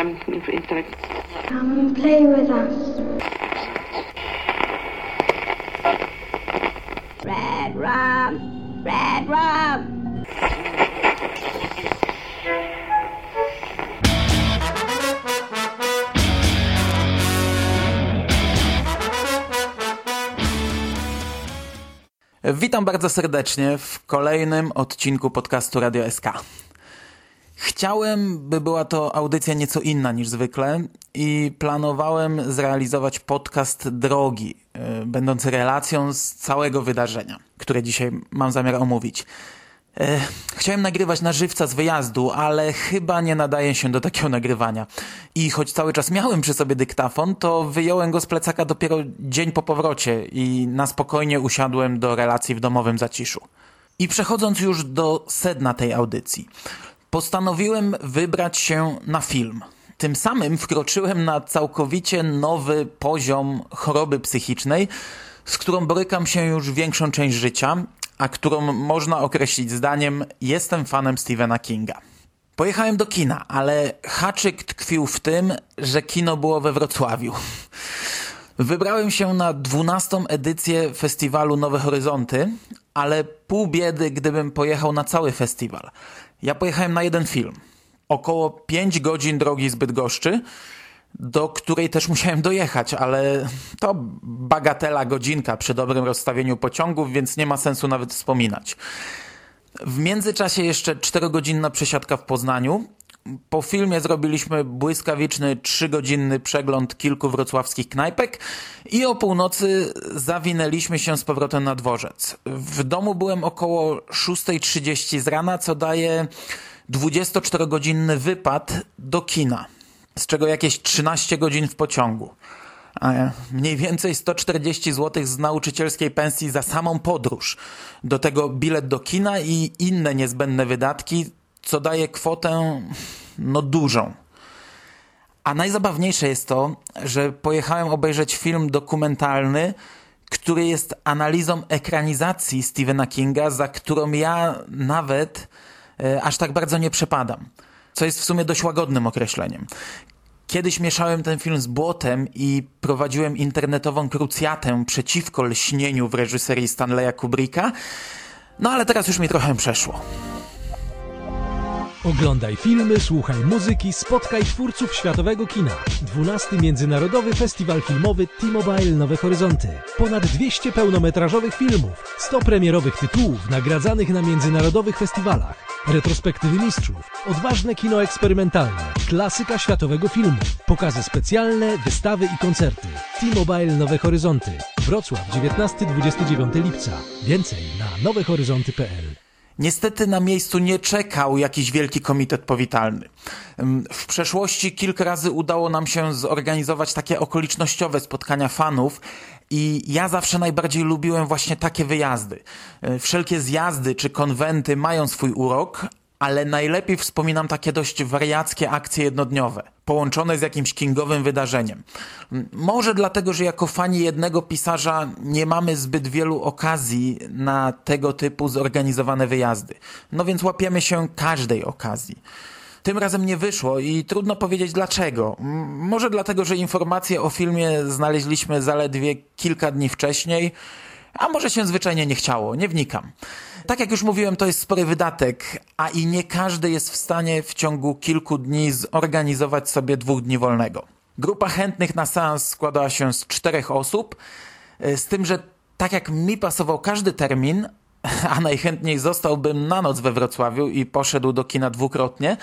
um, intellect. Come and play with us. Red rum, red rum. Witam bardzo serdecznie w kolejnym odcinku podcastu Radio SK. Chciałem, by była to audycja nieco inna niż zwykle i planowałem zrealizować podcast drogi, e, będący relacją z całego wydarzenia, które dzisiaj mam zamiar omówić. E, chciałem nagrywać na żywca z wyjazdu, ale chyba nie nadaje się do takiego nagrywania. I choć cały czas miałem przy sobie dyktafon, to wyjąłem go z plecaka dopiero dzień po powrocie i na spokojnie usiadłem do relacji w domowym zaciszu. I przechodząc już do sedna tej audycji, postanowiłem wybrać się na film. Tym samym wkroczyłem na całkowicie nowy poziom choroby psychicznej, z którą borykam się już większą część życia a którą można określić zdaniem jestem fanem Stephena Kinga. Pojechałem do kina, ale haczyk tkwił w tym, że kino było we Wrocławiu. Wybrałem się na dwunastą edycję festiwalu Nowe Horyzonty, ale pół biedy, gdybym pojechał na cały festiwal. Ja pojechałem na jeden film. Około 5 godzin drogi z Bydgoszczy, do której też musiałem dojechać, ale to bagatela godzinka przy dobrym rozstawieniu pociągów, więc nie ma sensu nawet wspominać. W międzyczasie jeszcze 4-godzinna przesiadka w Poznaniu. Po filmie zrobiliśmy błyskawiczny, trzygodzinny przegląd kilku wrocławskich knajpek i o północy zawinęliśmy się z powrotem na dworzec. W domu byłem około 6.30 z rana, co daje 24-godzinny wypad do kina z czego jakieś 13 godzin w pociągu. Mniej więcej 140 zł z nauczycielskiej pensji za samą podróż. Do tego bilet do kina i inne niezbędne wydatki, co daje kwotę no dużą. A najzabawniejsze jest to, że pojechałem obejrzeć film dokumentalny, który jest analizą ekranizacji Stephena Kinga, za którą ja nawet e, aż tak bardzo nie przepadam co jest w sumie dość łagodnym określeniem. Kiedyś mieszałem ten film z błotem i prowadziłem internetową krucjatę przeciwko lśnieniu w reżyserii Stanleya Kubricka, no ale teraz już mi trochę przeszło. Oglądaj filmy, słuchaj muzyki, spotkaj twórców światowego kina. 12 Międzynarodowy Festiwal Filmowy T-Mobile Nowe Horyzonty. Ponad 200 pełnometrażowych filmów, 100 premierowych tytułów nagradzanych na międzynarodowych festiwalach retrospektywy mistrzów, odważne kino eksperymentalne, klasyka światowego filmu, pokazy specjalne, wystawy i koncerty. T-Mobile Nowe Horyzonty. Wrocław 19-29 lipca. Więcej na nowehoryzonty.pl Niestety na miejscu nie czekał jakiś wielki komitet powitalny. W przeszłości kilka razy udało nam się zorganizować takie okolicznościowe spotkania fanów i ja zawsze najbardziej lubiłem właśnie takie wyjazdy. E, wszelkie zjazdy czy konwenty mają swój urok, ale najlepiej wspominam takie dość wariackie akcje jednodniowe, połączone z jakimś kingowym wydarzeniem. Może dlatego, że jako fani jednego pisarza nie mamy zbyt wielu okazji na tego typu zorganizowane wyjazdy. No więc łapiemy się każdej okazji. Tym razem nie wyszło i trudno powiedzieć dlaczego. Może dlatego, że informacje o filmie znaleźliśmy zaledwie kilka dni wcześniej, a może się zwyczajnie nie chciało, nie wnikam. Tak jak już mówiłem, to jest spory wydatek, a i nie każdy jest w stanie w ciągu kilku dni zorganizować sobie dwóch dni wolnego. Grupa chętnych na seans składała się z czterech osób, z tym, że tak jak mi pasował każdy termin, a najchętniej zostałbym na noc we Wrocławiu i poszedł do kina dwukrotnie,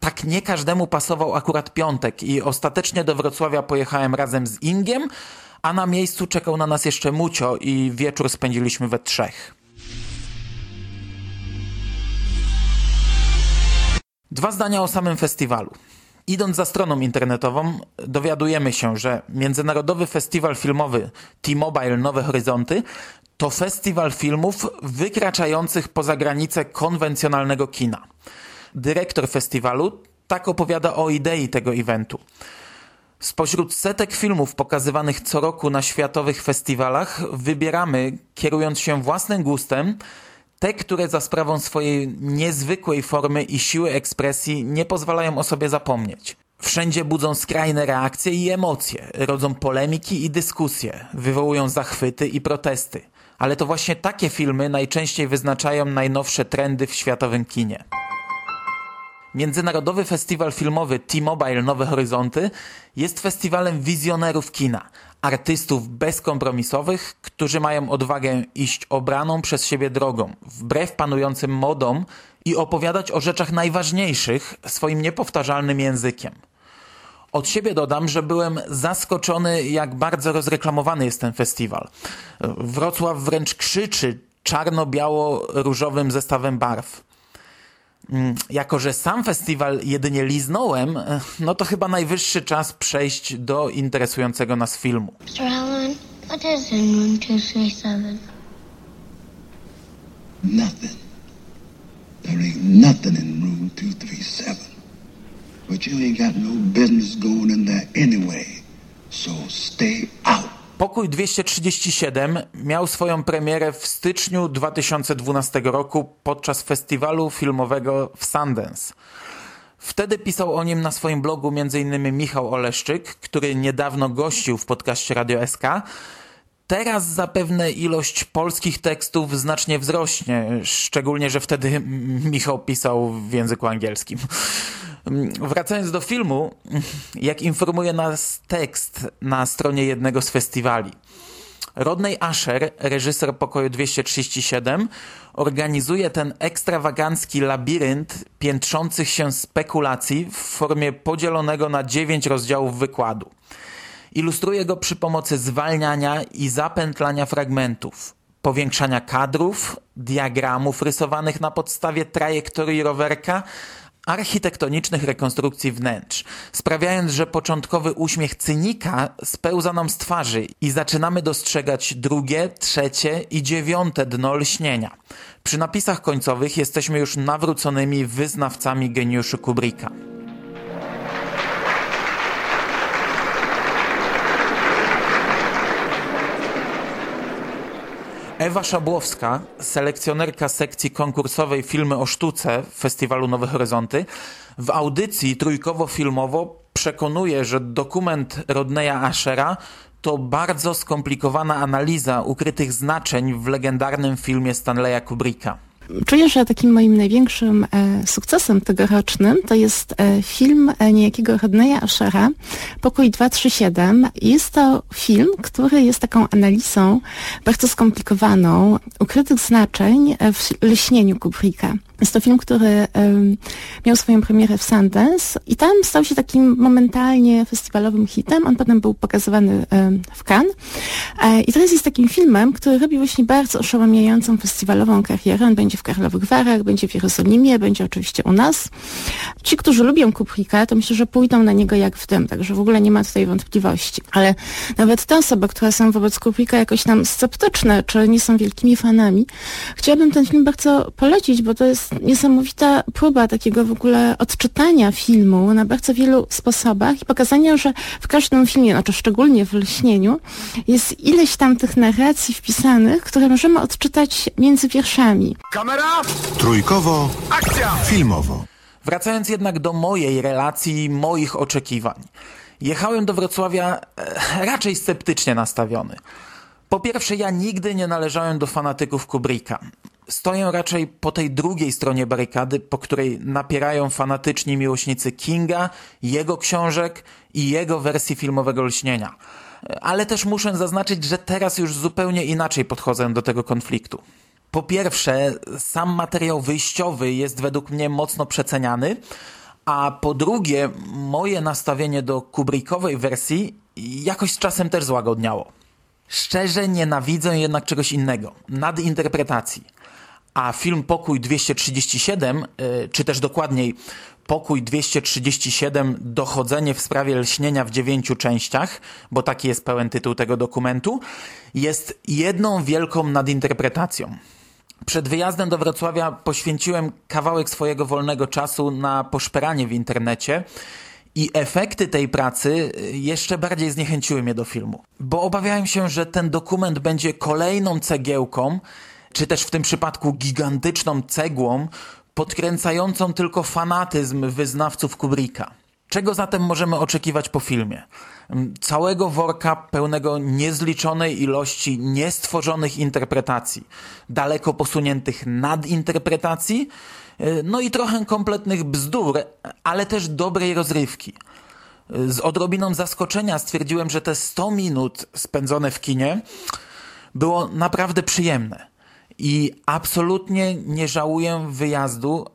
tak nie każdemu pasował akurat piątek i ostatecznie do Wrocławia pojechałem razem z Ingiem, a na miejscu czekał na nas jeszcze Mucio i wieczór spędziliśmy we trzech. Dwa zdania o samym festiwalu. Idąc za stroną internetową, dowiadujemy się, że Międzynarodowy Festiwal Filmowy T-Mobile Nowe Horyzonty to festiwal filmów wykraczających poza granice konwencjonalnego kina. Dyrektor festiwalu tak opowiada o idei tego eventu. Spośród setek filmów pokazywanych co roku na światowych festiwalach wybieramy, kierując się własnym gustem, te, które za sprawą swojej niezwykłej formy i siły ekspresji nie pozwalają o sobie zapomnieć. Wszędzie budzą skrajne reakcje i emocje, rodzą polemiki i dyskusje, wywołują zachwyty i protesty. Ale to właśnie takie filmy najczęściej wyznaczają najnowsze trendy w światowym kinie. Międzynarodowy Festiwal Filmowy T-Mobile Nowe Horyzonty jest festiwalem wizjonerów kina, artystów bezkompromisowych, którzy mają odwagę iść obraną przez siebie drogą, wbrew panującym modom i opowiadać o rzeczach najważniejszych swoim niepowtarzalnym językiem. Od siebie dodam, że byłem zaskoczony, jak bardzo rozreklamowany jest ten festiwal. Wrocław wręcz krzyczy czarno-biało-różowym zestawem barw. Mm, jako, że sam festiwal jedynie liznąłem, no to chyba najwyższy czas przejść do interesującego nas filmu. Mr. Allen, what is in room 237? Nothing. There ain't nothing in room 237. But you ain't got no business going in there anyway. So stay out. Pokój 237 miał swoją premierę w styczniu 2012 roku podczas festiwalu filmowego w Sundance. Wtedy pisał o nim na swoim blogu m.in. Michał Oleszczyk, który niedawno gościł w podcaście Radio SK. Teraz zapewne ilość polskich tekstów znacznie wzrośnie, szczególnie, że wtedy Michał pisał w języku angielskim. Wracając do filmu, jak informuje nas tekst na stronie jednego z festiwali. Rodney Asher, reżyser pokoju 237, organizuje ten ekstrawagancki labirynt piętrzących się spekulacji w formie podzielonego na dziewięć rozdziałów wykładu. Ilustruje go przy pomocy zwalniania i zapętlania fragmentów, powiększania kadrów, diagramów rysowanych na podstawie trajektorii rowerka, architektonicznych rekonstrukcji wnętrz, sprawiając, że początkowy uśmiech cynika spełza nam z twarzy i zaczynamy dostrzegać drugie, trzecie i dziewiąte dno lśnienia. Przy napisach końcowych jesteśmy już nawróconymi wyznawcami geniuszu Kubricka. Ewa Szabłowska, selekcjonerka sekcji konkursowej Filmy o Sztuce Festiwalu Nowe Horyzonty, w audycji trójkowo-filmowo przekonuje, że dokument Rodneya Ashera to bardzo skomplikowana analiza ukrytych znaczeń w legendarnym filmie Stanleya Kubricka. Czuję, że takim moim największym e, sukcesem tegorocznym to jest e, film e, niejakiego Rodneya Ashera, Pokój 237. Jest to film, który jest taką analizą bardzo skomplikowaną ukrytych znaczeń w leśnieniu Kubricka. Jest to film, który um, miał swoją premierę w Sundance i tam stał się takim momentalnie festiwalowym hitem. On potem był pokazywany um, w Cannes. E, I teraz jest takim filmem, który robi właśnie bardzo oszałamiającą festiwalową karierę. On będzie w Karlowych Warach, będzie w Jerozolimie, będzie oczywiście u nas. Ci, którzy lubią Kubricka, to myślę, że pójdą na niego jak w tym, także w ogóle nie ma tutaj wątpliwości. Ale nawet te osoby, które są wobec Kubricka jakoś tam sceptyczne, czy nie są wielkimi fanami, chciałabym ten film bardzo polecić, bo to jest niesamowita próba takiego w ogóle odczytania filmu na bardzo wielu sposobach i pokazania, że w każdym filmie, znaczy szczególnie w Lśnieniu, jest ileś tam tych narracji wpisanych, które możemy odczytać między wierszami. Kamera, Trójkowo, akcja! filmowo. Wracając jednak do mojej relacji, moich oczekiwań. Jechałem do Wrocławia e, raczej sceptycznie nastawiony. Po pierwsze, ja nigdy nie należałem do fanatyków Kubricka. Stoję raczej po tej drugiej stronie barykady, po której napierają fanatyczni miłośnicy Kinga, jego książek i jego wersji filmowego lśnienia. Ale też muszę zaznaczyć, że teraz już zupełnie inaczej podchodzę do tego konfliktu. Po pierwsze, sam materiał wyjściowy jest według mnie mocno przeceniany, a po drugie, moje nastawienie do Kubrickowej wersji jakoś z czasem też złagodniało. Szczerze nienawidzę jednak czegoś innego nadinterpretacji. A film Pokój 237, y, czy też dokładniej Pokój 237 Dochodzenie w sprawie lśnienia w dziewięciu częściach, bo taki jest pełen tytuł tego dokumentu, jest jedną wielką nadinterpretacją. Przed wyjazdem do Wrocławia poświęciłem kawałek swojego wolnego czasu na poszperanie w internecie i efekty tej pracy jeszcze bardziej zniechęciły mnie do filmu, bo obawiałem się, że ten dokument będzie kolejną cegiełką, czy też w tym przypadku gigantyczną cegłą, podkręcającą tylko fanatyzm wyznawców Kubricka. Czego zatem możemy oczekiwać po filmie? Mm, całego worka pełnego niezliczonej ilości niestworzonych interpretacji, daleko posuniętych nadinterpretacji, y, no i trochę kompletnych bzdur, ale też dobrej rozrywki. Y, z odrobiną zaskoczenia stwierdziłem, że te 100 minut spędzone w kinie było naprawdę przyjemne. I absolutnie nie żałuję wyjazdu,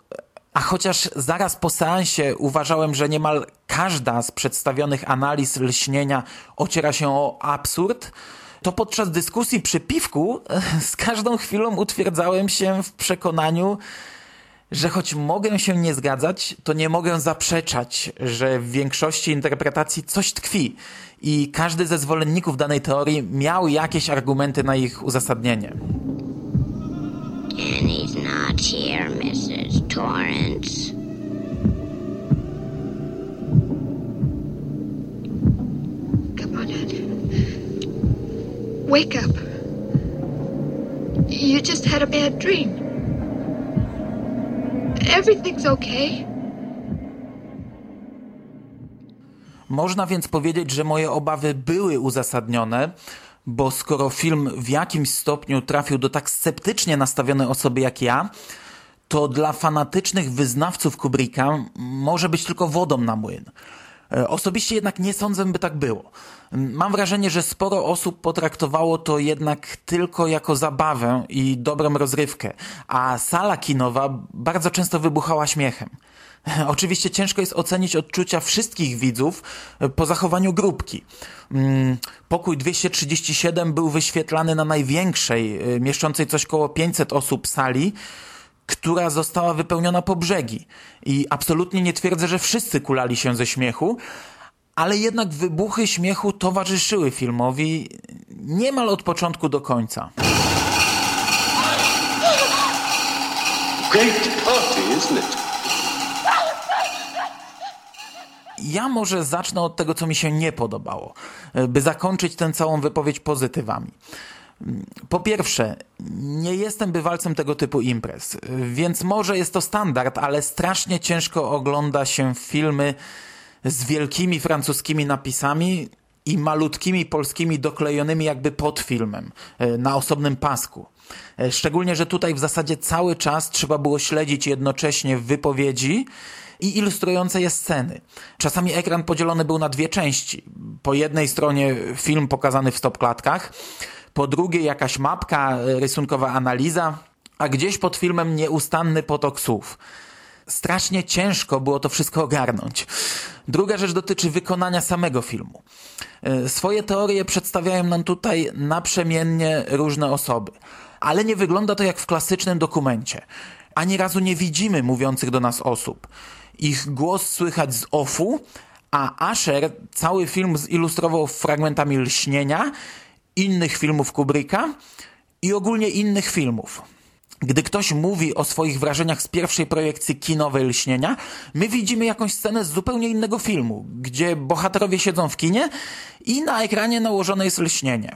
a chociaż zaraz po seansie uważałem, że niemal każda z przedstawionych analiz lśnienia ociera się o absurd, to podczas dyskusji przy piwku z każdą chwilą utwierdzałem się w przekonaniu, że choć mogę się nie zgadzać, to nie mogę zaprzeczać, że w większości interpretacji coś tkwi i każdy ze zwolenników danej teorii miał jakieś argumenty na ich uzasadnienie. And he's not here, Mrs. Torrance. Come on, Ed. Wake up. You just had a bad dream. Everything's okay. Można więc powiedzieć, że moje obawy były uzasadnione, bo skoro film w jakimś stopniu trafił do tak sceptycznie nastawionej osoby jak ja, to dla fanatycznych wyznawców Kubricka może być tylko wodą na młyn. E, osobiście jednak nie sądzę, by tak było. Mam wrażenie, że sporo osób potraktowało to jednak tylko jako zabawę i dobrą rozrywkę, a sala kinowa bardzo często wybuchała śmiechem. Oczywiście ciężko jest ocenić odczucia wszystkich widzów e, po zachowaniu grupki. Mm, pokój 237 był wyświetlany na największej, e, mieszczącej coś koło 500 osób sali, która została wypełniona po brzegi. I absolutnie nie twierdzę, że wszyscy kulali się ze śmiechu, ale jednak wybuchy śmiechu towarzyszyły filmowi niemal od początku do końca. Great party, isn't it? Ja może zacznę od tego, co mi się nie podobało, by zakończyć tę całą wypowiedź pozytywami. Po pierwsze, nie jestem bywalcem tego typu imprez, więc może jest to standard, ale strasznie ciężko ogląda się filmy z wielkimi francuskimi napisami i malutkimi polskimi doklejonymi jakby pod filmem, e, na osobnym pasku. E, szczególnie, że tutaj w zasadzie cały czas trzeba było śledzić jednocześnie wypowiedzi i ilustrujące je sceny. Czasami ekran podzielony był na dwie części. Po jednej stronie film pokazany w stopklatkach, po drugiej jakaś mapka, rysunkowa analiza, a gdzieś pod filmem nieustanny potok słów. Strasznie ciężko było to wszystko ogarnąć. Druga rzecz dotyczy wykonania samego filmu. E, swoje teorie przedstawiają nam tutaj naprzemiennie różne osoby, ale nie wygląda to jak w klasycznym dokumencie. Ani razu nie widzimy mówiących do nas osób. Ich głos słychać z ofu, a Asher cały film zilustrował fragmentami lśnienia, innych filmów Kubricka i ogólnie innych filmów. Gdy ktoś mówi o swoich wrażeniach z pierwszej projekcji kinowej Lśnienia, my widzimy jakąś scenę z zupełnie innego filmu, gdzie bohaterowie siedzą w kinie i na ekranie nałożone jest lśnienie.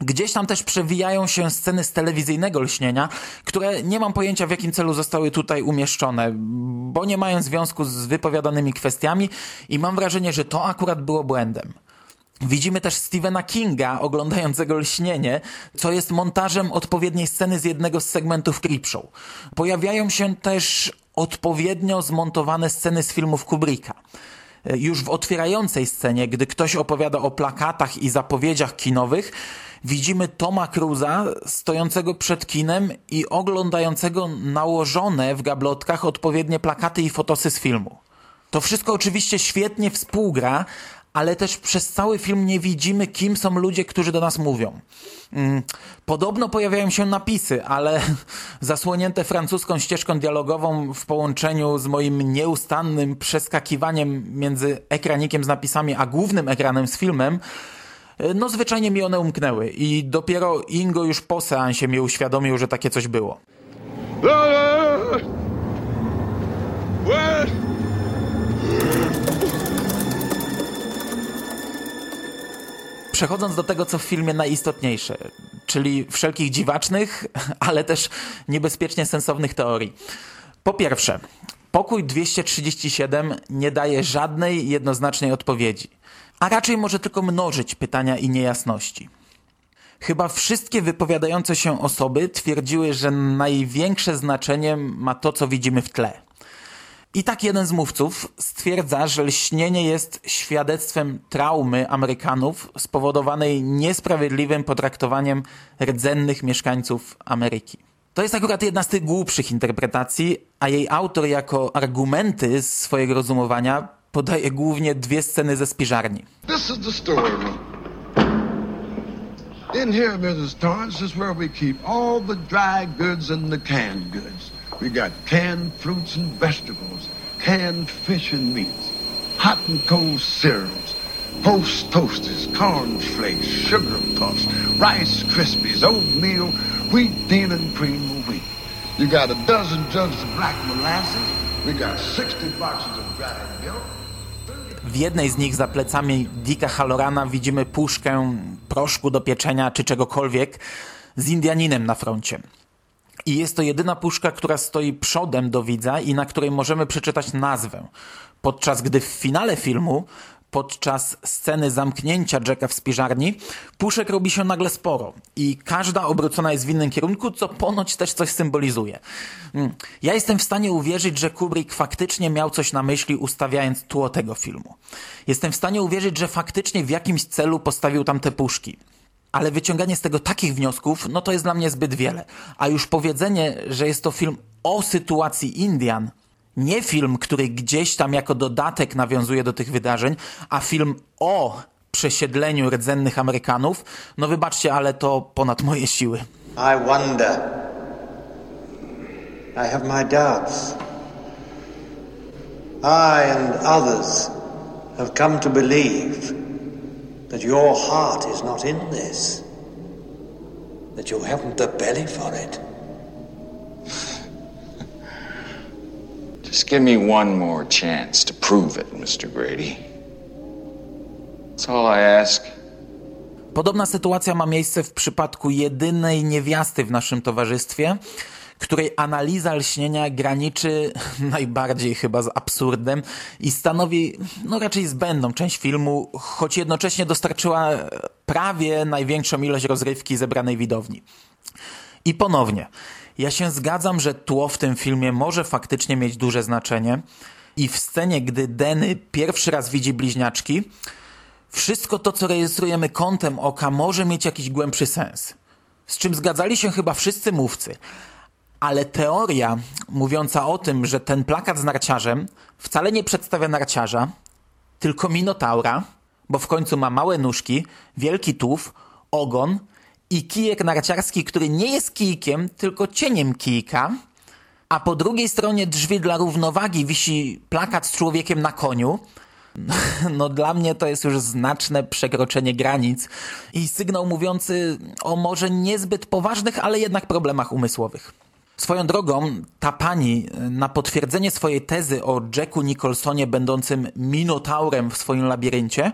Gdzieś tam też przewijają się sceny z telewizyjnego lśnienia, które nie mam pojęcia w jakim celu zostały tutaj umieszczone, bo nie mają związku z wypowiadanymi kwestiami i mam wrażenie, że to akurat było błędem. Widzimy też Stephena Kinga oglądającego lśnienie, co jest montażem odpowiedniej sceny z jednego z segmentów Creepshow. Pojawiają się też odpowiednio zmontowane sceny z filmów Kubricka. Już w otwierającej scenie, gdy ktoś opowiada o plakatach i zapowiedziach kinowych, widzimy Toma Cruza stojącego przed kinem i oglądającego nałożone w gablotkach odpowiednie plakaty i fotosy z filmu. To wszystko oczywiście świetnie współgra, ale też przez cały film nie widzimy, kim są ludzie, którzy do nas mówią. Mm, podobno pojawiają się napisy, ale zasłonięte francuską ścieżką dialogową w połączeniu z moim nieustannym przeskakiwaniem między ekranikiem z napisami a głównym ekranem z filmem, no zwyczajnie mi one umknęły i dopiero Ingo już po seansie mi uświadomił, że takie coś było. Przechodząc do tego, co w filmie najistotniejsze, czyli wszelkich dziwacznych, ale też niebezpiecznie sensownych teorii. Po pierwsze, Pokój 237 nie daje żadnej jednoznacznej odpowiedzi, a raczej może tylko mnożyć pytania i niejasności. Chyba wszystkie wypowiadające się osoby twierdziły, że największe znaczenie ma to, co widzimy w tle. I tak jeden z mówców stwierdza, że lśnienie jest świadectwem traumy Amerykanów spowodowanej niesprawiedliwym potraktowaniem rdzennych mieszkańców Ameryki. To jest akurat jedna z tych głupszych interpretacji, a jej autor jako argumenty swojego rozumowania podaje głównie dwie sceny ze spiżarni. This is the story room. In here, Mrs. Torrance, is where we keep all the dry goods and the canned goods. We got canned fruits and vegetables, canned fish and meats, hot and cold cereals, post toasters, corn flakes, sugar puffs, rice krispies, oatmeal, wheat deal and cream of wheat. You got a dozen jugs of black molasses. We got 60 boxes of dried milk. W jednej z nich za plecami Dicka Hallorana widzimy puszkę proszku do pieczenia czy czegokolwiek z Indianinem na froncie. I jest to jedyna puszka, która stoi przodem do widza i na której możemy przeczytać nazwę. Podczas gdy w finale filmu, podczas sceny zamknięcia Jacka w spiżarni, puszek robi się nagle sporo i każda obrócona jest w innym kierunku, co ponoć też coś symbolizuje. Mm. Ja jestem w stanie uwierzyć, że Kubrick faktycznie miał coś na myśli ustawiając tło tego filmu. Jestem w stanie uwierzyć, że faktycznie w jakimś celu postawił tam te puszki ale wyciąganie z tego takich wniosków, no to jest dla mnie zbyt wiele. A już powiedzenie, że jest to film o sytuacji Indian, nie film, który gdzieś tam jako dodatek nawiązuje do tych wydarzeń, a film o przesiedleniu rdzennych Amerykanów, no wybaczcie, ale to ponad moje siły. I wonder. I have my doubts. I and others have come to believe that your heart is not in this, that you haven't the belly for it. Just give me one more chance to prove it, Mr. Grady. That's all I ask. Podobna sytuacja ma miejsce w przypadku jedynej niewiasty w naszym towarzystwie, której analiza lśnienia graniczy najbardziej chyba z absurdem i stanowi no raczej zbędną część filmu, choć jednocześnie dostarczyła prawie największą ilość rozrywki zebranej widowni. I ponownie, ja się zgadzam, że tło w tym filmie może faktycznie mieć duże znaczenie i w scenie, gdy Denny pierwszy raz widzi bliźniaczki, wszystko to, co rejestrujemy kątem oka, może mieć jakiś głębszy sens. Z czym zgadzali się chyba wszyscy mówcy. Ale teoria mówiąca o tym, że ten plakat z narciarzem wcale nie przedstawia narciarza, tylko minotaura, bo w końcu ma małe nóżki, wielki tułów, ogon i kijek narciarski, który nie jest kijkiem, tylko cieniem kijka, a po drugiej stronie drzwi dla równowagi wisi plakat z człowiekiem na koniu, no dla mnie to jest już znaczne przekroczenie granic i sygnał mówiący o może niezbyt poważnych, ale jednak problemach umysłowych. Swoją drogą, ta pani na potwierdzenie swojej tezy o Jacku Nicholsonie będącym minotaurem w swoim labiryncie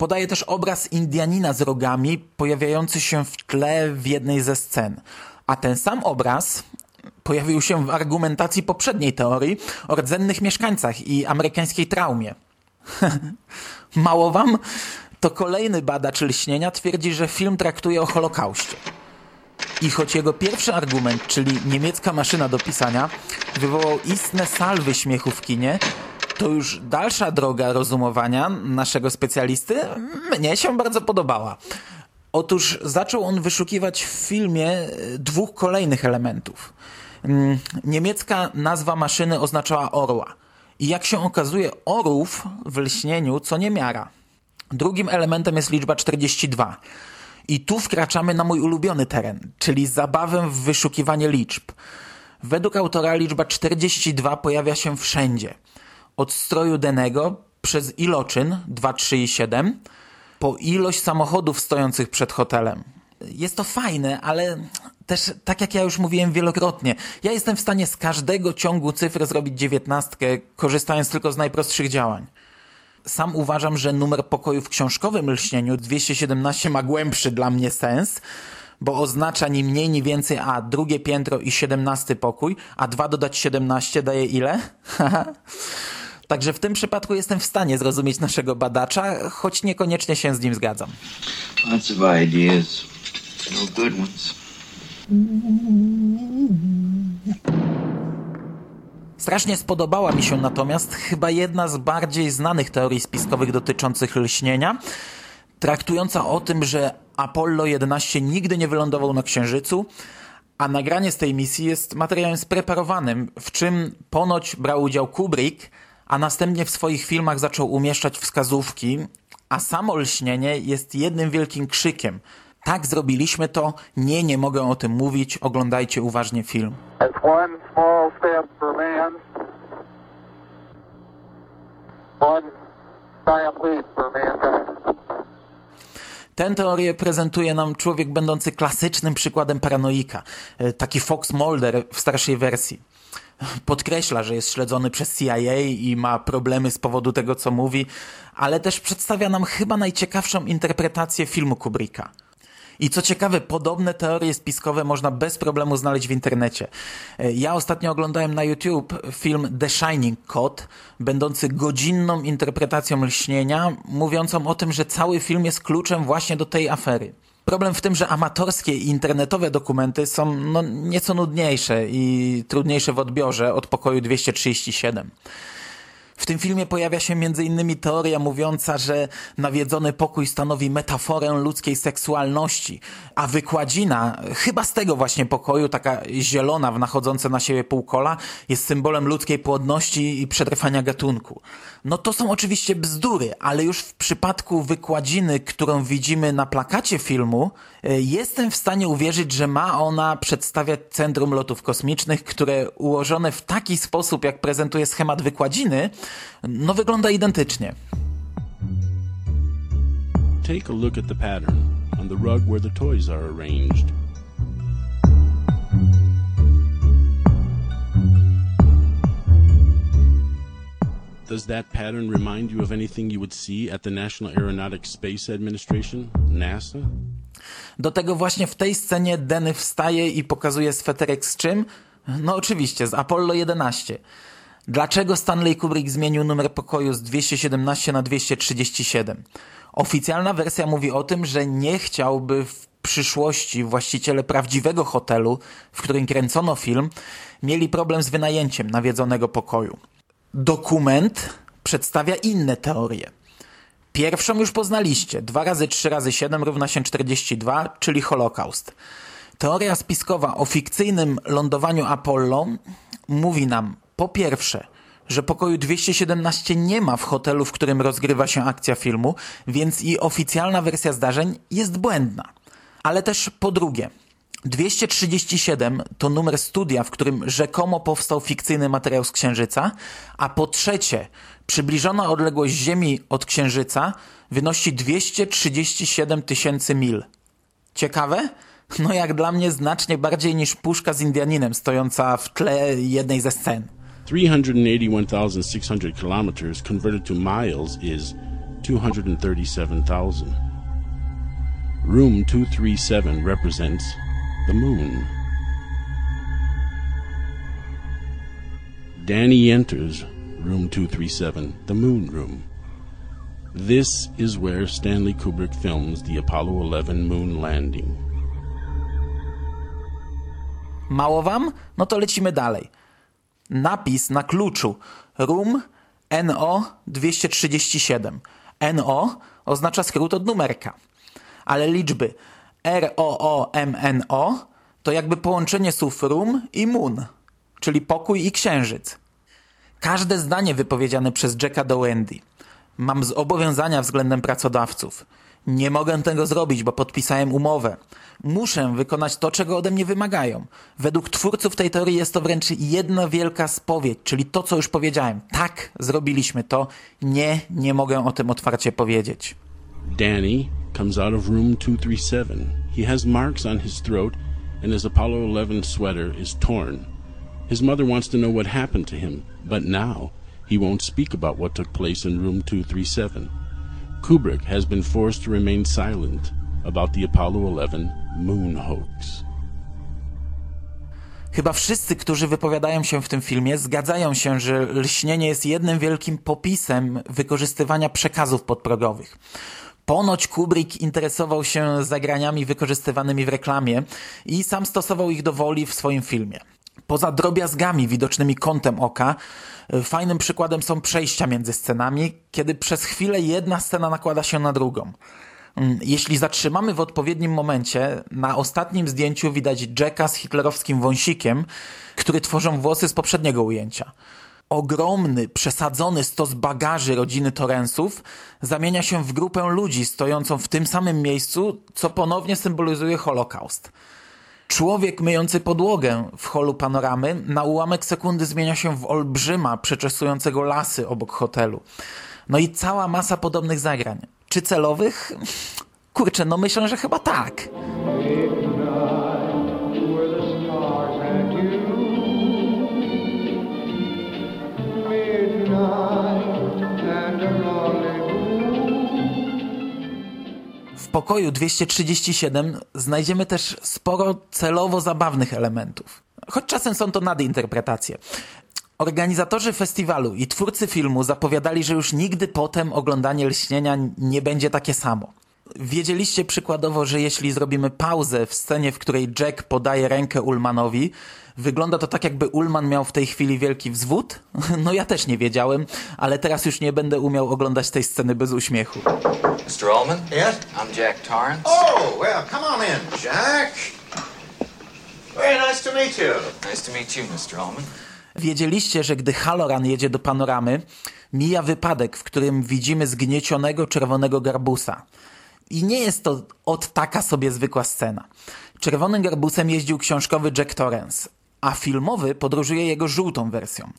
podaje też obraz Indianina z rogami pojawiający się w tle w jednej ze scen. A ten sam obraz pojawił się w argumentacji poprzedniej teorii o rdzennych mieszkańcach i amerykańskiej traumie. Mało wam? To kolejny badacz lśnienia twierdzi, że film traktuje o Holokauście. I choć jego pierwszy argument, czyli niemiecka maszyna do pisania, wywołał istne salwy śmiechu w kinie, to już dalsza droga rozumowania naszego specjalisty mnie się bardzo podobała. Otóż zaczął on wyszukiwać w filmie e, dwóch kolejnych elementów. Mm, niemiecka nazwa maszyny oznaczała orła. I jak się okazuje, orłów w lśnieniu co niemiara. Drugim elementem jest liczba 42. I tu wkraczamy na mój ulubiony teren, czyli zabawę w wyszukiwanie liczb. Według autora liczba 42 pojawia się wszędzie. Od stroju Denego przez iloczyn 2, 3 i 7 po ilość samochodów stojących przed hotelem. Jest to fajne, ale też tak jak ja już mówiłem wielokrotnie, ja jestem w stanie z każdego ciągu cyfr zrobić dziewiętnastkę, korzystając tylko z najprostszych działań. Sam uważam, że numer pokoju w książkowym lśnieniu 217 ma głębszy dla mnie sens, bo oznacza ni mniej, ni więcej, a drugie piętro i 17 pokój, a 2 dodać 17 daje ile? Także w tym przypadku jestem w stanie zrozumieć naszego badacza, choć niekoniecznie się z nim zgadzam. Lots of ideas, no good ones. Strasznie spodobała mi się natomiast chyba jedna z bardziej znanych teorii spiskowych dotyczących lśnienia, traktująca o tym, że Apollo 11 nigdy nie wylądował na Księżycu, a nagranie z tej misji jest materiałem spreparowanym, w czym ponoć brał udział Kubrick, a następnie w swoich filmach zaczął umieszczać wskazówki, a samo lśnienie jest jednym wielkim krzykiem. Tak zrobiliśmy to, nie, nie mogę o tym mówić, oglądajcie uważnie film. Tę teorię prezentuje nam człowiek będący klasycznym przykładem paranoika, e, taki Fox Mulder w starszej wersji. Podkreśla, że jest śledzony przez CIA i ma problemy z powodu tego, co mówi, ale też przedstawia nam chyba najciekawszą interpretację filmu Kubricka. I co ciekawe, podobne teorie spiskowe można bez problemu znaleźć w internecie. Ja ostatnio oglądałem na YouTube film The Shining Code, będący godzinną interpretacją lśnienia, mówiącą o tym, że cały film jest kluczem właśnie do tej afery. Problem w tym, że amatorskie i internetowe dokumenty są no, nieco nudniejsze i trudniejsze w odbiorze od pokoju 237. W tym filmie pojawia się m.in. teoria mówiąca, że nawiedzony pokój stanowi metaforę ludzkiej seksualności, a wykładzina, chyba z tego właśnie pokoju, taka zielona w nachodzące na siebie półkola, jest symbolem ludzkiej płodności i przetrwania gatunku. No to są oczywiście bzdury, ale już w przypadku wykładziny, którą widzimy na plakacie filmu, e, jestem w stanie uwierzyć, że ma ona przedstawiać Centrum Lotów Kosmicznych, które ułożone w taki sposób, jak prezentuje schemat wykładziny, no wygląda identycznie. Take a look at the pattern on the rug where the toys are arranged. Does that pattern remind you of anything you would see at the National Aeronautics Space Administration, NASA? Do tego właśnie w tej scenie Denny wstaje i pokazuje sweterek z czym? No oczywiście, z Apollo 11. Dlaczego Stanley Kubrick zmienił numer pokoju z 217 na 237? Oficjalna wersja mówi o tym, że nie chciałby w przyszłości właściciele prawdziwego hotelu, w którym kręcono film, mieli problem z wynajęciem nawiedzonego pokoju. Dokument przedstawia inne teorie. Pierwszą już poznaliście. 2 razy 3 razy 7 równa się 42, czyli Holokaust. Teoria spiskowa o fikcyjnym lądowaniu Apollo mówi nam po pierwsze, że pokoju 217 nie ma w hotelu, w którym rozgrywa się akcja filmu, więc i oficjalna wersja zdarzeń jest błędna. Ale też po drugie, 237 to numer studia, w którym rzekomo powstał fikcyjny materiał z Księżyca, a po trzecie, przybliżona odległość Ziemi od Księżyca wynosi 237 tysięcy mil. Ciekawe? No jak dla mnie znacznie bardziej niż puszka z Indianinem stojąca w tle jednej ze scen. 381,600 kilometers converted to miles is 237,000. Room 237 represents the moon. Danny enters room 237, the moon room. This is where Stanley Kubrick films the Apollo 11 moon landing. Mało wam? No to lecimy dalej. Napis na kluczu Room NO 237. NO oznacza skrót od numerka, ale liczby ROOMNO to jakby połączenie słów room i moon, czyli pokój i księżyc. Każde zdanie wypowiedziane przez Jacka do Wendy mam zobowiązania względem pracodawców. Nie mogę tego zrobić, bo podpisałem umowę. Muszę wykonać to, czego ode mnie wymagają. Według twórców tej teorii jest to wręcz jedna wielka spowiedź, czyli to, co już powiedziałem. Tak, zrobiliśmy to. Nie, nie mogę o tym otwarcie powiedzieć. Danny comes out of room 237. He has marks on his throat and his Apollo 11 sweater is torn. His mother wants to know what happened to him, but now he won't speak about what took place in room 237. Kubrick has been forced to remain silent about the Apollo 11 moon hoax. Chyba wszyscy, którzy wypowiadają się w tym filmie, zgadzają się, że lśnienie jest jednym wielkim popisem wykorzystywania przekazów podprogowych. Ponoć Kubrick interesował się zagraniami wykorzystywanymi w reklamie i sam stosował ich do woli w swoim filmie. Poza drobiazgami widocznymi kątem oka, fajnym przykładem są przejścia między scenami, kiedy przez chwilę jedna scena nakłada się na drugą. Mm, jeśli zatrzymamy w odpowiednim momencie, na ostatnim zdjęciu widać Jacka z hitlerowskim wąsikiem, który tworzą włosy z poprzedniego ujęcia. Ogromny, przesadzony stos bagaży rodziny Torrensów zamienia się w grupę ludzi stojącą w tym samym miejscu, co ponownie symbolizuje Holokaust. Człowiek myjący podłogę w holu panoramy na ułamek sekundy zmienia się w olbrzyma przeczesującego lasy obok hotelu. No i cała masa podobnych zagrań. Czy celowych? Kurczę, no myślę, że chyba tak. Pokoju 237 znajdziemy też sporo celowo zabawnych elementów. Choć czasem są to nadinterpretacje. Organizatorzy festiwalu i twórcy filmu zapowiadali, że już nigdy potem oglądanie lśnienia nie będzie takie samo. Wiedzieliście przykładowo, że jeśli zrobimy pauzę w scenie, w której Jack podaje rękę Ullmanowi, wygląda to tak, jakby Ullman miał w tej chwili wielki wzwód? No ja też nie wiedziałem, ale teraz już nie będę umiał oglądać tej sceny bez uśmiechu. Mr. Ullman? Yes? I'm Jack Torrance. Oh, well, come on in, Jack. Very nice to meet you. Nice to meet you, Mr. Ullman. Wiedzieliście, że gdy Halloran jedzie do panoramy, mija wypadek, w którym widzimy zgniecionego czerwonego garbusa. I nie jest to od taka sobie zwykła scena. Czerwonym garbusem jeździł książkowy Jack Torrance, a filmowy podróżuje jego żółtą wersją.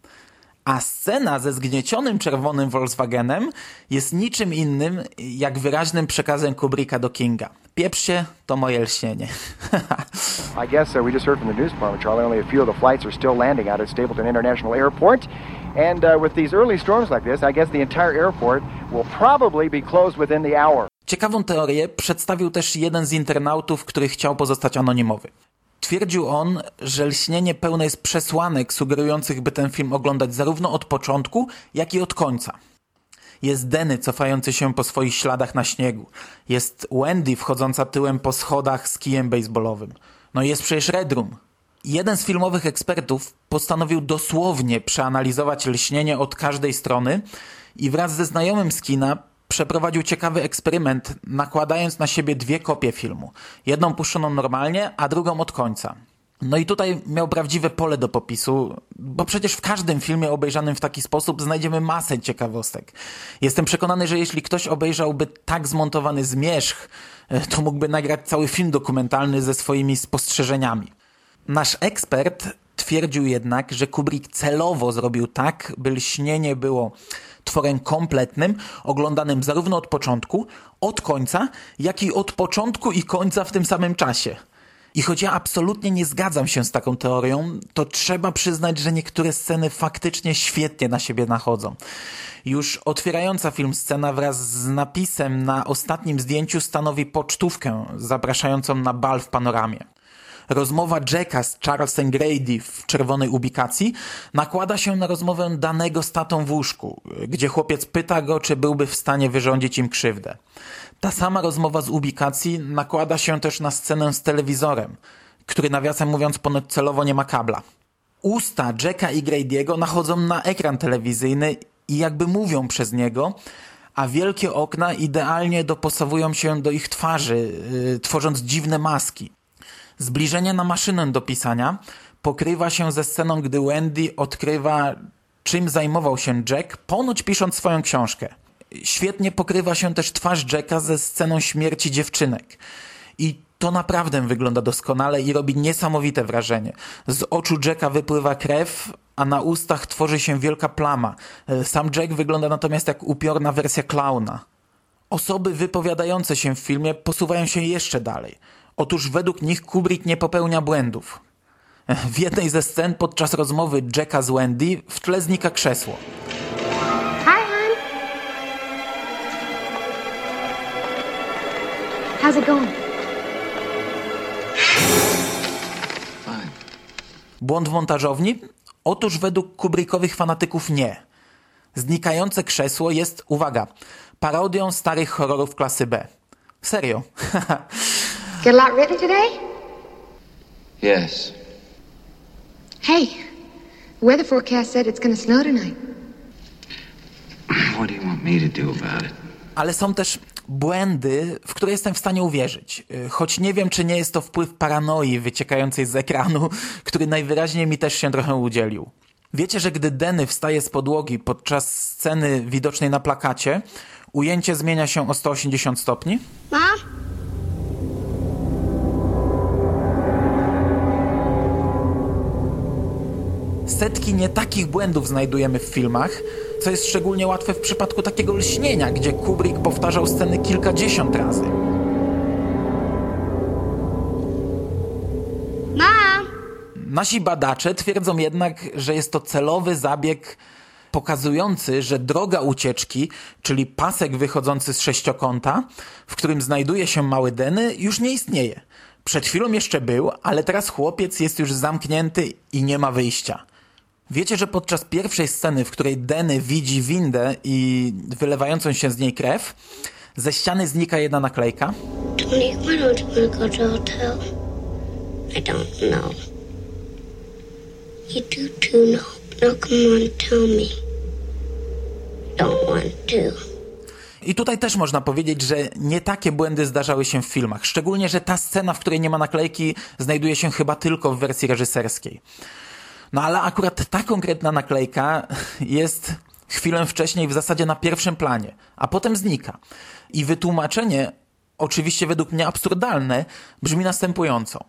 A scena ze zgniecionym czerwonym Volkswagenem jest niczym innym jak wyraźnym przekazem Kubricka do Kinga. Pieprz się, to moje lśnienie. I guess uh, we just heard from the news department, Charlie. Only a few of the flights are still landing out at Stapleton International Airport. And uh, with these early storms like this, I guess the entire airport will probably be closed within the hour. Ciekawą teorię przedstawił też jeden z internautów, który chciał pozostać anonimowy. Twierdził on, że lśnienie pełne jest przesłanek sugerujących, by ten film oglądać zarówno od początku, jak i od końca. Jest Denny cofający się po swoich śladach na śniegu. Jest Wendy wchodząca tyłem po schodach z kijem baseballowym. No i jest przecież Red Room. Jeden z filmowych ekspertów postanowił dosłownie przeanalizować lśnienie od każdej strony i wraz ze znajomym z kina przeprowadził ciekawy eksperyment, nakładając na siebie dwie kopie filmu. Jedną puszczoną normalnie, a drugą od końca. No i tutaj miał prawdziwe pole do popisu, bo przecież w każdym filmie obejrzanym w taki sposób znajdziemy masę ciekawostek. Jestem przekonany, że jeśli ktoś obejrzałby tak zmontowany zmierzch, to mógłby nagrać cały film dokumentalny ze swoimi spostrzeżeniami. Nasz ekspert twierdził jednak, że Kubrick celowo zrobił tak, by lśnienie było tworem kompletnym, oglądanym zarówno od początku, od końca, jak i od początku i końca w tym samym czasie. I choć ja absolutnie nie zgadzam się z taką teorią, to trzeba przyznać, że niektóre sceny faktycznie świetnie na siebie nachodzą. Już otwierająca film scena wraz z napisem na ostatnim zdjęciu stanowi pocztówkę zapraszającą na bal w panoramie. Rozmowa Jacka z Charlesem Grady w czerwonej ubikacji nakłada się na rozmowę danego z tatą w łóżku, gdzie chłopiec pyta go, czy byłby w stanie wyrządzić im krzywdę. Ta sama rozmowa z ubikacji nakłada się też na scenę z telewizorem, który nawiasem mówiąc ponoć celowo nie ma kabla. Usta Jacka i Grady'ego nachodzą na ekran telewizyjny i jakby mówią przez niego, a wielkie okna idealnie dopasowują się do ich twarzy, yy, tworząc dziwne maski. Zbliżenie na maszynę do pisania pokrywa się ze sceną, gdy Wendy odkrywa, czym zajmował się Jack, ponoć pisząc swoją książkę. Świetnie pokrywa się też twarz Jacka ze sceną śmierci dziewczynek. I to naprawdę wygląda doskonale i robi niesamowite wrażenie. Z oczu Jacka wypływa krew, a na ustach tworzy się wielka plama. Sam Jack wygląda natomiast jak upiorna wersja klauna. Osoby wypowiadające się w filmie posuwają się jeszcze dalej. Otóż według nich Kubrick nie popełnia błędów. W jednej ze scen podczas rozmowy Jacka z Wendy w tle znika krzesło. Hi, hon. How's it going? Fine. Błąd w montażowni? Otóż według Kubrickowych fanatyków nie. Znikające krzesło jest, uwaga, parodią starych horrorów klasy B. Serio. Get a lot written today? Yes. Hey, the weather forecast said it's gonna snow tonight. What do you want me to do about it? Ale są też błędy, w które jestem w stanie uwierzyć. Y, Choć nie wiem, czy nie jest to wpływ paranoi wyciekającej z ekranu, który najwyraźniej mi też się trochę udzielił. Wiecie, że gdy Denny wstaje z podłogi podczas sceny widocznej na plakacie, ujęcie zmienia się o 180 stopni? Mom? Setki nie takich błędów znajdujemy w filmach, co jest szczególnie łatwe w przypadku takiego lśnienia, gdzie Kubrick powtarzał sceny kilkadziesiąt razy. Mom? Nasi badacze twierdzą jednak, że jest to celowy zabieg pokazujący, że droga ucieczki, czyli pasek wychodzący z sześciokąta, w którym znajduje się mały Denny, już nie istnieje. Przed chwilą jeszcze był, ale teraz chłopiec jest już zamknięty i nie ma wyjścia. Wiecie, że podczas pierwszej sceny, w której Denny widzi windę i wylewającą się z niej krew, ze ściany znika jedna naklejka? Tony, why don't you want to go to the hotel? I don't know. You do too know. Now come on, tell me. Don't want to. I tutaj też można powiedzieć, że nie takie błędy zdarzały się w filmach. Szczególnie, że ta scena, w której nie ma naklejki, znajduje się chyba tylko w wersji reżyserskiej. No ale akurat ta konkretna naklejka jest chwilę wcześniej w zasadzie na pierwszym planie, a potem znika. I wytłumaczenie, oczywiście według mnie absurdalne, brzmi następująco.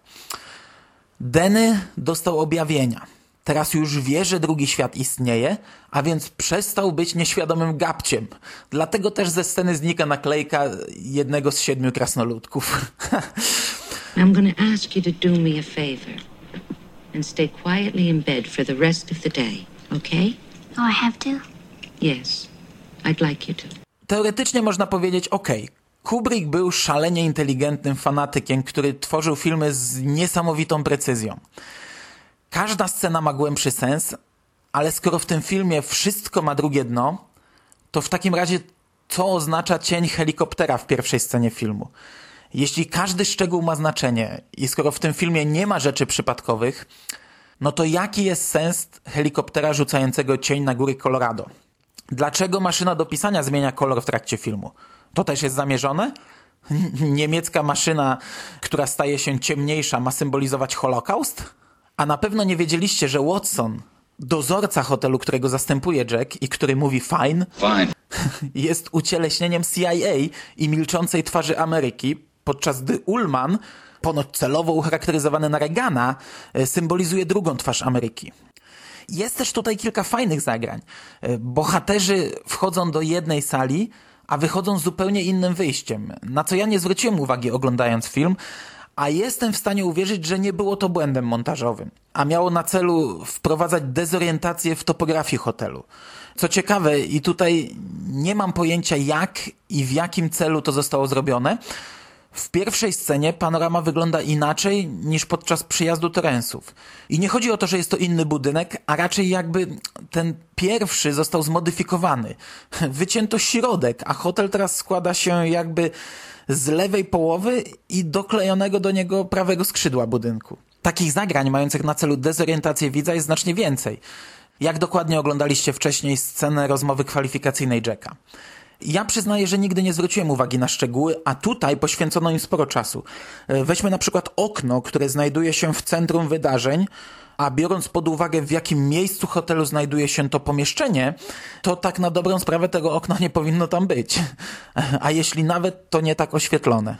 Denny dostał objawienia. Teraz już wie, że drugi świat istnieje, a więc przestał być nieświadomym gabciem. Dlatego też ze sceny znika naklejka jednego z siedmiu krasnoludków. I'm to ask you to do me a favor and stay quietly in bed for the rest of the day, okay? Oh, I have to? Yes, I'd like you to. Teoretycznie można powiedzieć, ok, Kubrick był szalenie inteligentnym fanatykiem, który tworzył filmy z niesamowitą precyzją. Każda scena ma głębszy sens, ale skoro w tym filmie wszystko ma drugie dno, to w takim razie co oznacza cień helikoptera w pierwszej scenie filmu? Jeśli każdy szczegół ma znaczenie i skoro w tym filmie nie ma rzeczy przypadkowych, no to jaki jest sens helikoptera rzucającego cień na góry Colorado? Dlaczego maszyna do pisania zmienia kolor w trakcie filmu? To też jest zamierzone? Niemiecka maszyna, która staje się ciemniejsza, ma symbolizować Holokaust? A na pewno nie wiedzieliście, że Watson, dozorca hotelu, którego zastępuje Jack i który mówi fine, Fine. jest ucieleśnieniem CIA i milczącej twarzy Ameryki, podczas gdy Ullman, ponoć celowo ucharakteryzowany na Reagana, e, symbolizuje drugą twarz Ameryki. Jest też tutaj kilka fajnych zagrań. E, Bohaterzy wchodzą do jednej sali, a wychodzą z zupełnie innym wyjściem, na co ja nie zwróciłem uwagi oglądając film, a jestem w stanie uwierzyć, że nie było to błędem montażowym, a miało na celu wprowadzać dezorientację w topografii hotelu. Co ciekawe, i tutaj nie mam pojęcia jak i w jakim celu to zostało zrobione, w pierwszej scenie panorama wygląda inaczej niż podczas przyjazdu Torrensów. I nie chodzi o to, że jest to inny budynek, a raczej jakby ten pierwszy został zmodyfikowany. Wycięto środek, a hotel teraz składa się jakby z lewej połowy i doklejonego do niego prawego skrzydła budynku. Takich zagrań mających na celu dezorientację widza jest znacznie więcej. Jak dokładnie oglądaliście wcześniej scenę rozmowy kwalifikacyjnej Jacka? Ja przyznaję, że nigdy nie zwróciłem uwagi na szczegóły, a tutaj poświęcono im sporo czasu. E, Weźmy na przykład okno, które znajduje się w centrum wydarzeń, a biorąc pod uwagę w jakim miejscu hotelu znajduje się to pomieszczenie, to tak na dobrą sprawę tego okna nie powinno tam być. A jeśli nawet, to nie tak oświetlone.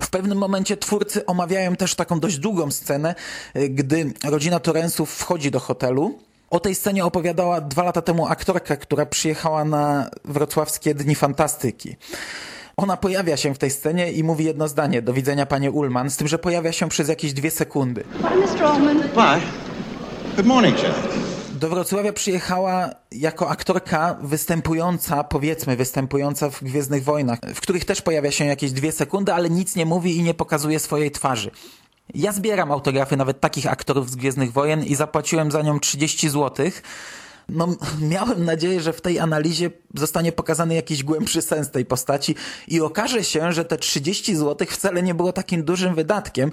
W pewnym momencie twórcy omawiają też taką dość długą scenę, y, gdy rodzina Torrensów wchodzi do hotelu. O tej scenie opowiadała dwa lata temu aktorka, która przyjechała na wrocławskie Dni Fantastyki. Ona pojawia się w tej scenie i mówi jedno zdanie, do widzenia panie Ullman, z tym, że pojawia się przez jakieś dwie sekundy. Mr. Allman. Why? Good morning, Jack. Do Wrocławia przyjechała jako aktorka występująca, powiedzmy występująca w Gwiezdnych Wojnach, w których też pojawia się jakieś dwie sekundy, ale nic nie mówi i nie pokazuje swojej twarzy. Ja zbieram autografy nawet takich aktorów z Gwiezdnych Wojen i zapłaciłem za nią 30 złotych no, miałem nadzieję, że w tej analizie zostanie pokazany jakiś głębszy sens tej postaci i okaże się, że te 30 zł wcale nie było takim dużym wydatkiem,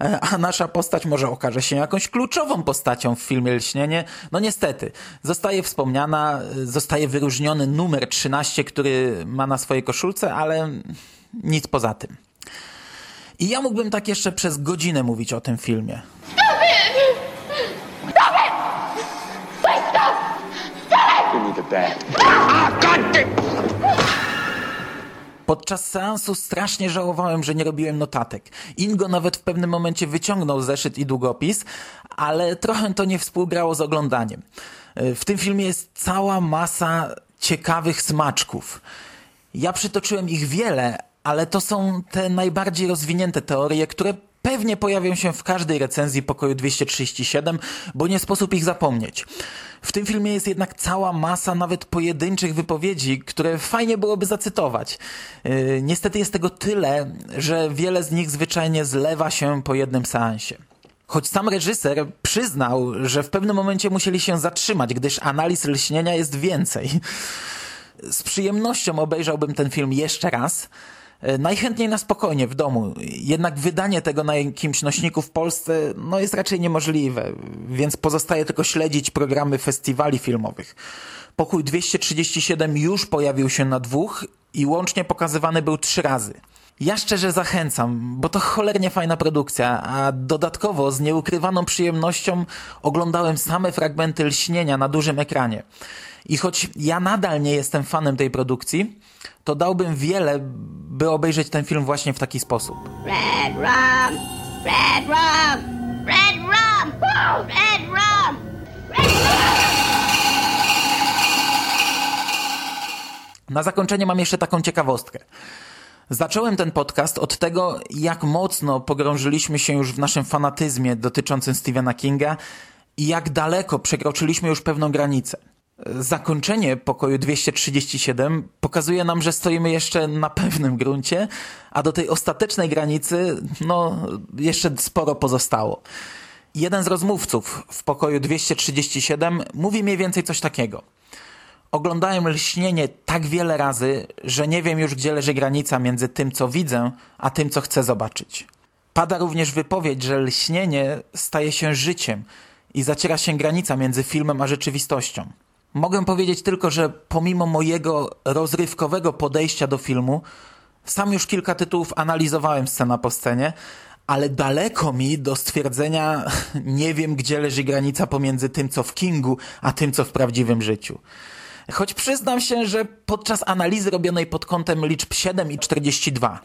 e, a nasza postać może okaże się jakąś kluczową postacią w filmie Lśnienie. No niestety, zostaje wspomniana, zostaje wyróżniony numer 13, który ma na swojej koszulce, ale nic poza tym. I ja mógłbym tak jeszcze przez godzinę mówić o tym filmie. Podczas seansu strasznie żałowałem, że nie robiłem notatek. Ingo nawet w pewnym momencie wyciągnął zeszyt i długopis, ale trochę to nie współgrało z oglądaniem. W tym filmie jest cała masa ciekawych smaczków. Ja przytoczyłem ich wiele, ale to są te najbardziej rozwinięte teorie, które pewnie pojawią się w każdej recenzji pokoju 237, bo nie sposób ich zapomnieć. W tym filmie jest jednak cała masa nawet pojedynczych wypowiedzi, które fajnie byłoby zacytować. Yy, niestety jest tego tyle, że wiele z nich zwyczajnie zlewa się po jednym seansie. Choć sam reżyser przyznał, że w pewnym momencie musieli się zatrzymać, gdyż analiz lśnienia jest więcej. Z przyjemnością obejrzałbym ten film jeszcze raz, najchętniej na spokojnie w domu. Jednak wydanie tego na jakimś nośniku w Polsce no jest raczej niemożliwe, więc pozostaje tylko śledzić programy festiwali filmowych. Pokój 237 już pojawił się na dwóch i łącznie pokazywany był trzy razy. Ja szczerze zachęcam, bo to cholernie fajna produkcja, a dodatkowo z nieukrywaną przyjemnością oglądałem same fragmenty lśnienia na dużym ekranie. I choć ja nadal nie jestem fanem tej produkcji, to dałbym wiele, by obejrzeć ten film właśnie w taki sposób. Red rum! Red rum! Red rum! Red rum! Red rum! Na zakończenie mam jeszcze taką ciekawostkę. Zacząłem ten podcast od tego, jak mocno pogrążyliśmy się już w naszym fanatyzmie dotyczącym Stephena Kinga i jak daleko przekroczyliśmy już pewną granicę zakończenie pokoju 237 pokazuje nam, że stoimy jeszcze na pewnym gruncie, a do tej ostatecznej granicy, no, jeszcze sporo pozostało. Jeden z rozmówców w pokoju 237 mówi mniej więcej coś takiego. Oglądałem lśnienie tak wiele razy, że nie wiem już, gdzie leży granica między tym, co widzę, a tym, co chcę zobaczyć. Pada również wypowiedź, że lśnienie staje się życiem i zaciera się granica między filmem a rzeczywistością. Mogę powiedzieć tylko, że pomimo mojego rozrywkowego podejścia do filmu, sam już kilka tytułów analizowałem scena po scenie, ale daleko mi do stwierdzenia nie wiem, gdzie leży granica pomiędzy tym, co w Kingu, a tym, co w prawdziwym życiu. Choć przyznam się, że podczas analizy robionej pod kątem liczb 7 i 42,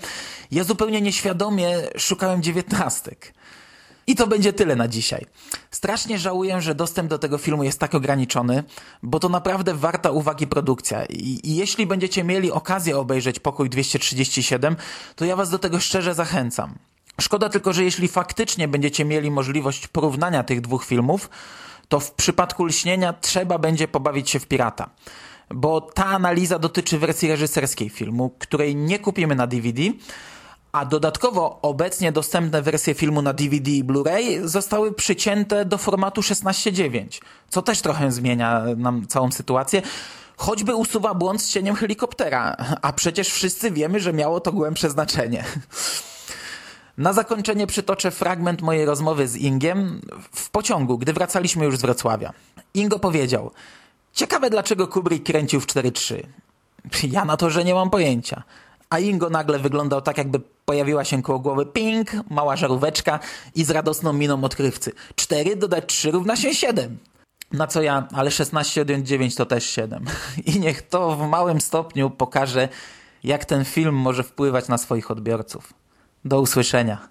ja zupełnie nieświadomie szukałem dziewiętnastek. I to będzie tyle na dzisiaj. Strasznie żałuję, że dostęp do tego filmu jest tak ograniczony, bo to naprawdę warta uwagi produkcja. I, I, jeśli będziecie mieli okazję obejrzeć Pokój 237, to ja was do tego szczerze zachęcam. Szkoda tylko, że jeśli faktycznie będziecie mieli możliwość porównania tych dwóch filmów, to w przypadku Lśnienia trzeba będzie pobawić się w pirata. Bo ta analiza dotyczy wersji reżyserskiej filmu, której nie kupimy na DVD, a dodatkowo obecnie dostępne wersje filmu na DVD i Blu-ray zostały przycięte do formatu 16:9, co też trochę zmienia nam całą sytuację. Choćby usuwa błąd z cieniem helikoptera, a przecież wszyscy wiemy, że miało to głębsze znaczenie. Na zakończenie przytoczę fragment mojej rozmowy z Ingiem w pociągu, gdy wracaliśmy już z Wrocławia. Ingo powiedział: Ciekawe, dlaczego Kubrick kręcił w 4.3. Ja na to, że nie mam pojęcia a Ingo nagle wyglądał tak, jakby pojawiła się koło głowy ping, mała żaróweczka i z radosną miną odkrywcy. 4 dodać 3 równa się 7. Na co ja, ale 16 odjąć 9 to też 7. I niech to w małym stopniu pokaże, jak ten film może wpływać na swoich odbiorców. Do usłyszenia.